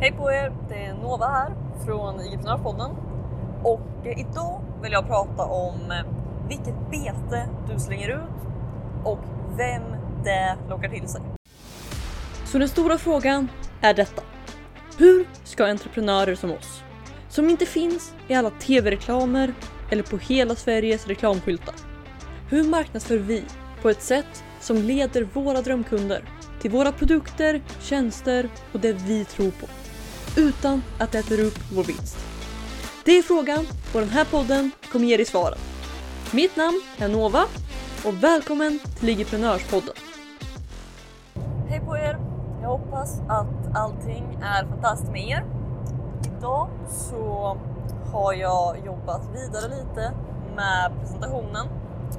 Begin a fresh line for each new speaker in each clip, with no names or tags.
Hej på er! Det är Nova här från IG-prenörpodden och eh, idag vill jag prata om eh, vilket bete du slänger ut och vem det lockar till sig. Så den stora frågan är detta. Hur ska entreprenörer som oss, som inte finns i alla tv-reklamer eller på hela Sveriges reklamskyltar, hur marknadsför vi på ett sätt som leder våra drömkunder till våra produkter, tjänster och det vi tror på utan att det äter upp vår vinst? Det är frågan och den här podden kommer ge dig svaren. Mitt namn är Nova och välkommen till Ligiprenörspodden. Hej på er! Jag hoppas att allting är fantastiskt med er. Idag så har jag jobbat vidare lite med presentationen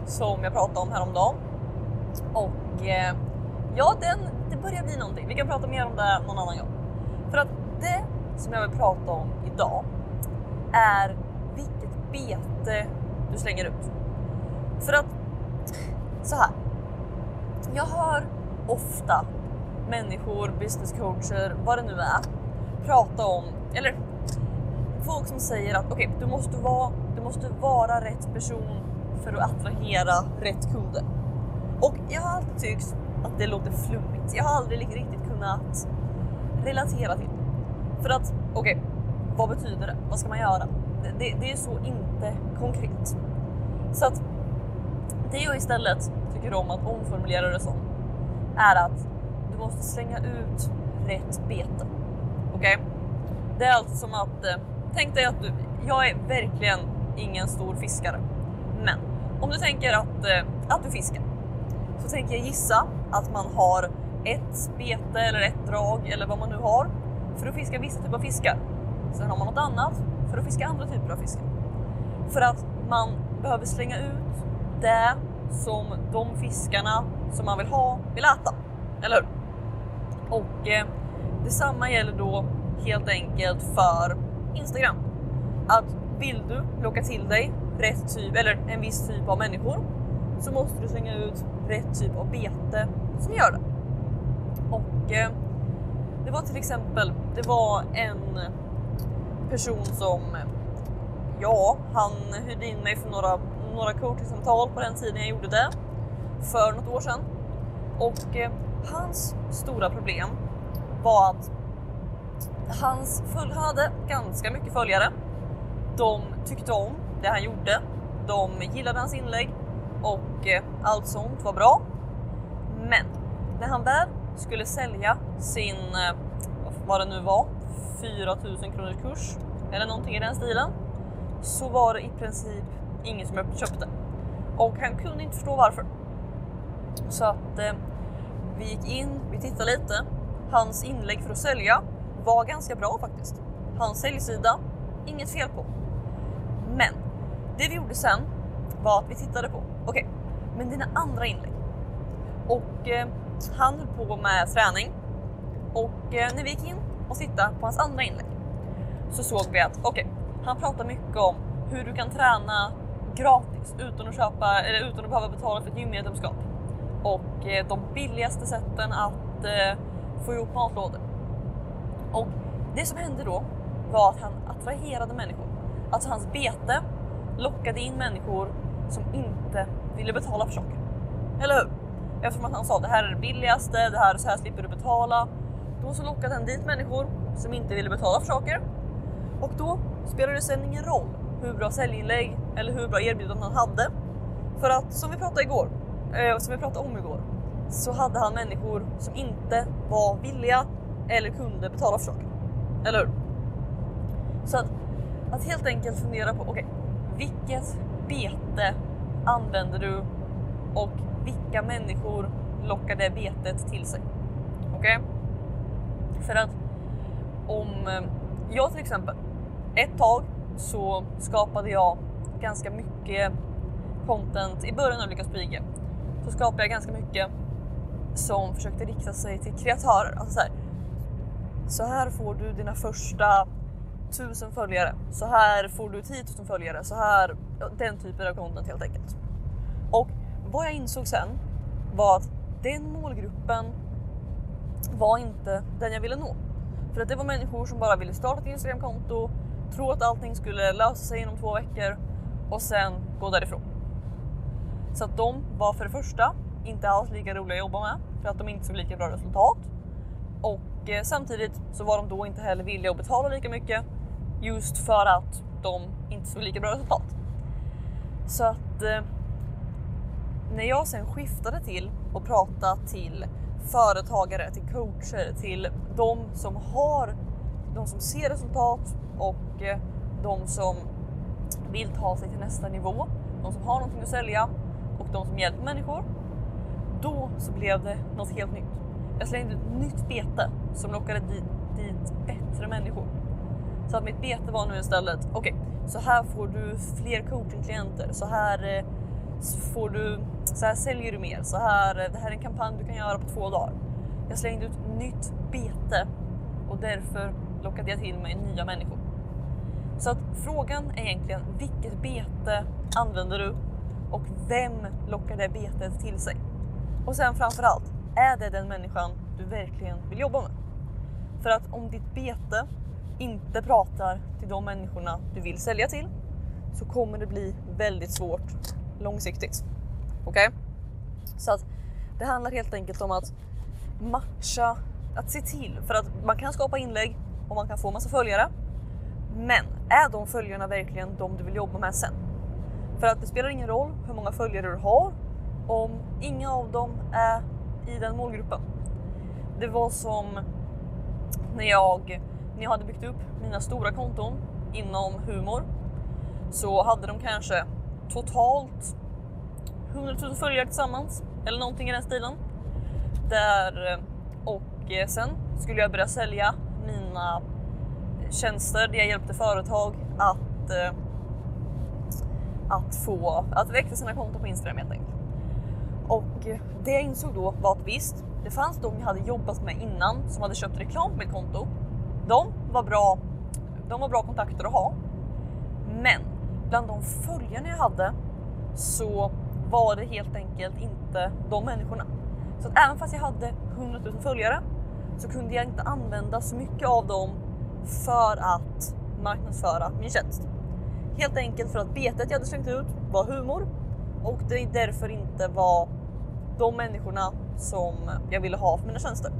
som jag pratade om häromdagen. Och eh, ja, den, det börjar bli någonting. Vi kan prata mer om det någon annan gång. För att det som jag vill prata om idag är vilket bete du slänger ut. För att så här. Jag hör ofta människor, business coacher, vad det nu är, prata om, eller folk som säger att okej, okay, du, måste vara, du måste vara rätt person för att attrahera rätt kunder. Och jag har alltid tyckt att det låter flummigt. Jag har aldrig riktigt kunnat relatera till det. För att, okej, okay, vad betyder det? Vad ska man göra? Det, det, det, är så inte konkret. Så att det jag istället tycker om att omformulera det som är att du måste slänga ut rätt bete. Okej? Okay? Det är alltså som att, eh, tänk dig att du, jag är verkligen ingen stor fiskare. Men om du tänker att, eh, att du fiskar så tänker jag gissa att man har ett bete eller ett drag eller vad man nu har för att fiska vissa typer av fiskar. Sen har man något annat för att fiska andra typer av fiskar. För att man behöver slänga ut det som de fiskarna som man vill ha vill äta. Eller hur? Och eh, detsamma gäller då helt enkelt för Instagram. Att vill du locka till dig rätt typ eller en viss typ av människor så måste du slänga ut rätt typ av bete som gör det. Och eh, det var till exempel, det var en person som, ja, han hyrde in mig för några, några coachingsamtal på den tiden jag gjorde det för något år sedan. Och eh, hans stora problem var att hans följ, han hade ganska mycket följare. De tyckte om det han gjorde. De gillade hans inlägg och eh, allt sånt var bra. Men när han väl skulle sälja sin, eh, vad det nu var, 4000 kronors kurs eller någonting i den stilen så var det i princip ingen som köpte. Och han kunde inte förstå varför. Så att eh, vi gick in, vi tittade lite. Hans inlägg för att sälja var ganska bra faktiskt. Hans säljsida, inget fel på. Men det vi gjorde sen var att vi tittade på, okej, okay, men dina andra inlägg. Och eh, han höll på med träning och eh, när vi gick in och tittade på hans andra inlägg så såg vi att okej, okay, han pratar mycket om hur du kan träna gratis utan att köpa eller utan att behöva betala för ett gymmedlemskap och eh, de billigaste sätten att eh, få ihop matlådor. Och det som hände då var att han attraherade människor. Alltså hans bete lockade in människor som inte ville betala för saker. Eller hur? Eftersom att han sa det här är det billigaste, det här, så här slipper du betala. Då så lockade han dit människor som inte ville betala för saker. Och då spelade det sen ingen roll hur bra säljinlägg eller hur bra erbjudanden han hade. För att som vi pratade igår, eh, och som vi pratade om igår, så hade han människor som inte var villiga eller kunde betala för saker. Eller hur? Så att, att helt enkelt fundera på, okej, okay, vilket bete använder du och vilka människor lockar det betet till sig? Okej? Okay? För att om eh, jag till exempel, ett tag så skapade jag ganska mycket content i början av Lyckas Brygge. Så skapade jag ganska mycket som försökte rikta sig till kreatörer. Alltså så, här, så här får du dina första tusen följare. Så här får du 10 000 följare. Så här, den typen av content helt enkelt. Och vad jag insåg sen var att den målgruppen var inte den jag ville nå. För att det var människor som bara ville starta ett Instagramkonto, tro att allting skulle lösa sig inom två veckor och sen gå därifrån. Så att de var för det första inte alls lika roliga att jobba med för att de inte såg lika bra resultat. Och eh, samtidigt så var de då inte heller villiga att betala lika mycket just för att de inte såg lika bra resultat. Så att eh, när jag sen skiftade till att prata till företagare, till coacher, till de som har, de som ser resultat och eh, de som vill ta sig till nästa nivå, de som har någonting att sälja och de som hjälper människor. Då så blev det något helt nytt. Jag slängde ett nytt bete som lockade dit, dit bättre människor. Så att mitt bete var nu istället, okej, okay, så här får du fler coachingklienter, så här eh, får du, så här säljer du mer, så här, eh, det här är en kampanj du kan göra på två dagar. Jag slängde ut nytt bete och därför lockade jag till mig nya människor. Så att frågan är egentligen vilket bete använder du och vem lockar det betet till sig? Och sen framförallt, är det den människan du verkligen vill jobba med? För att om ditt bete inte pratar till de människorna du vill sälja till så kommer det bli väldigt svårt långsiktigt. Okej? Okay? Så att det handlar helt enkelt om att matcha, att se till för att man kan skapa inlägg och man kan få massa följare. Men är de följarna verkligen de du vill jobba med sen? För att det spelar ingen roll hur många följare du har om inga av dem är i den målgruppen. Det var som när jag, när jag hade byggt upp mina stora konton inom humor så hade de kanske totalt 100 000 följare tillsammans eller någonting i den stilen. Där, eh, och eh, sen skulle jag börja sälja mina eh, tjänster där jag hjälpte företag att, att få att växa sina konton på Instagram helt enkelt. Och det jag insåg då var att visst, det fanns de jag hade jobbat med innan som hade köpt reklam på mitt konto. De var bra. De var bra kontakter att ha. Men bland de följarna jag hade så var det helt enkelt inte de människorna. Så att även fast jag hade 100 000 följare så kunde jag inte använda så mycket av dem för att marknadsföra min tjänst. Helt enkelt för att betet jag hade slängt ut var humor och det därför inte var de människorna som jag ville ha för mina tjänster.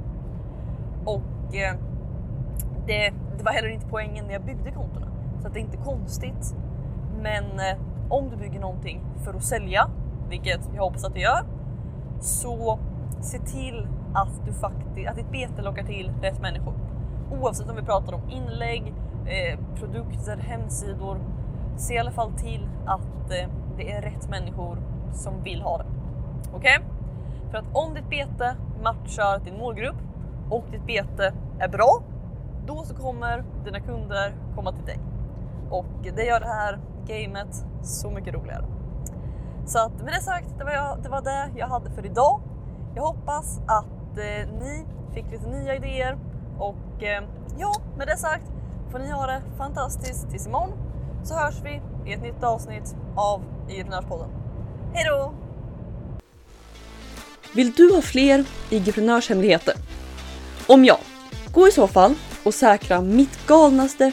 Och eh, det, det, var heller inte poängen när jag byggde kontona. Så att det är inte konstigt. Men eh, om du bygger någonting för att sälja, vilket jag hoppas att du gör, så se till att, du faktiskt, att ditt bete lockar till rätt människor. Oavsett om vi pratar om inlägg, eh, produkter, hemsidor. Se i alla fall till att eh, det är rätt människor som vill ha det. Okej? Okay? För att om ditt bete matchar din målgrupp och ditt bete är bra, då så kommer dina kunder komma till dig. Och det gör det här gamet så mycket roligare. Så att med det sagt, det var, jag, det var det jag hade för idag. Jag hoppas att eh, ni fick lite nya idéer och eh, ja, med det sagt får ni ha det fantastiskt tills imorgon så hörs vi i ett nytt avsnitt av IG-prenörspodden. Hej då!
Vill du ha fler IG-prenörshemligheter? Om ja, gå i så fall och säkra mitt galnaste